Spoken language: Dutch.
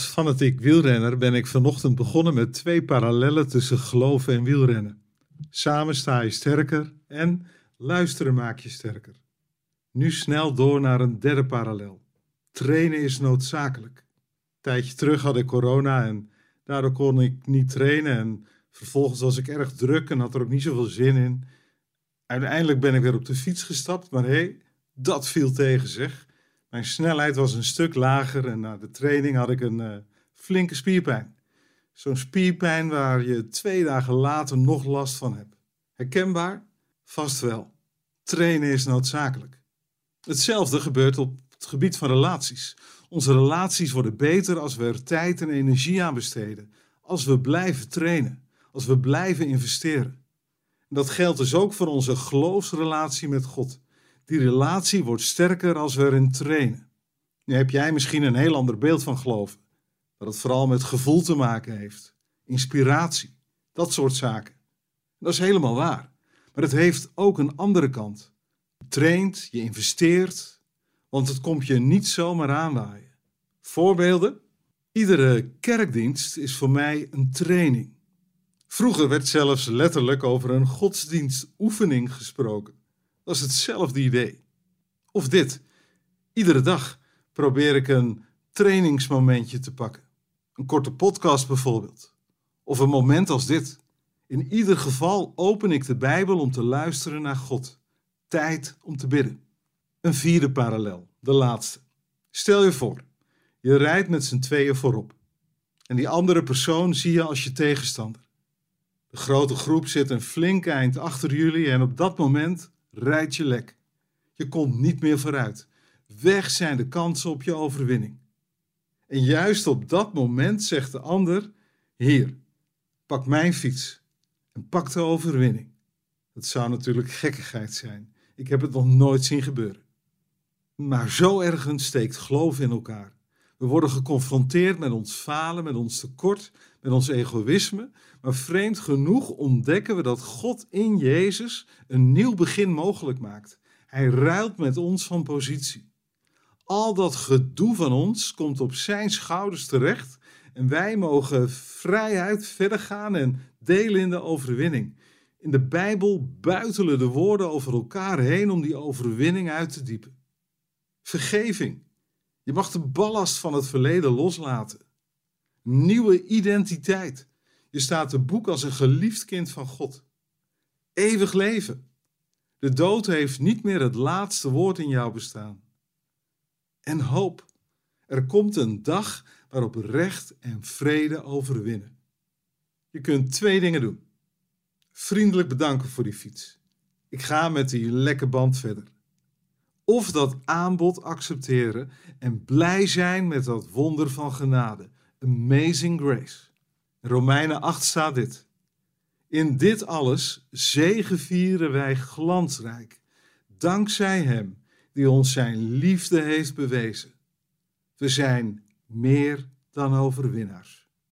Als fanatiek wielrenner ben ik vanochtend begonnen met twee parallellen tussen geloven en wielrennen. Samen sta je sterker en luisteren maakt je sterker. Nu snel door naar een derde parallel. Trainen is noodzakelijk. Een tijdje terug had ik corona en daardoor kon ik niet trainen en vervolgens was ik erg druk en had er ook niet zoveel zin in. Uiteindelijk ben ik weer op de fiets gestapt, maar hé, hey, dat viel tegen zeg. Mijn snelheid was een stuk lager en na de training had ik een uh, flinke spierpijn. Zo'n spierpijn waar je twee dagen later nog last van hebt. Herkenbaar? Vast wel. Trainen is noodzakelijk. Hetzelfde gebeurt op het gebied van relaties. Onze relaties worden beter als we er tijd en energie aan besteden. Als we blijven trainen. Als we blijven investeren. En dat geldt dus ook voor onze geloofsrelatie met God. Die relatie wordt sterker als we erin trainen. Nu heb jij misschien een heel ander beeld van geloven. Dat het vooral met gevoel te maken heeft. Inspiratie. Dat soort zaken. Dat is helemaal waar. Maar het heeft ook een andere kant. Je traint, je investeert, want het komt je niet zomaar aanwaaien. Voorbeelden? Iedere kerkdienst is voor mij een training. Vroeger werd zelfs letterlijk over een godsdienstoefening gesproken. Dat is hetzelfde idee. Of dit. Iedere dag probeer ik een trainingsmomentje te pakken. Een korte podcast bijvoorbeeld. Of een moment als dit. In ieder geval open ik de Bijbel om te luisteren naar God. Tijd om te bidden. Een vierde parallel, de laatste. Stel je voor, je rijdt met z'n tweeën voorop. En die andere persoon zie je als je tegenstander. De grote groep zit een flink eind achter jullie en op dat moment rijdt je lek. Je komt niet meer vooruit. Weg zijn de kansen op je overwinning. En juist op dat moment zegt de ander: Hier, pak mijn fiets en pak de overwinning. Dat zou natuurlijk gekkigheid zijn. Ik heb het nog nooit zien gebeuren. Maar zo ergens steekt geloof in elkaar. We worden geconfronteerd met ons falen, met ons tekort, met ons egoïsme. Maar vreemd genoeg ontdekken we dat God in Jezus een nieuw begin mogelijk maakt. Hij ruilt met ons van positie. Al dat gedoe van ons komt op zijn schouders terecht en wij mogen vrijheid verder gaan en delen in de overwinning. In de Bijbel buitelen de woorden over elkaar heen om die overwinning uit te diepen. Vergeving. Je mag de ballast van het verleden loslaten. Nieuwe identiteit. Je staat te boek als een geliefd kind van God. Eeuwig leven. De dood heeft niet meer het laatste woord in jouw bestaan. En hoop. Er komt een dag waarop recht en vrede overwinnen. Je kunt twee dingen doen. Vriendelijk bedanken voor die fiets. Ik ga met die lekke band verder. Of dat aanbod accepteren en blij zijn met dat wonder van genade. Amazing grace. In Romeinen 8 staat dit. In dit alles zegevieren wij glansrijk, dankzij Hem die ons Zijn liefde heeft bewezen. We zijn meer dan overwinnaars.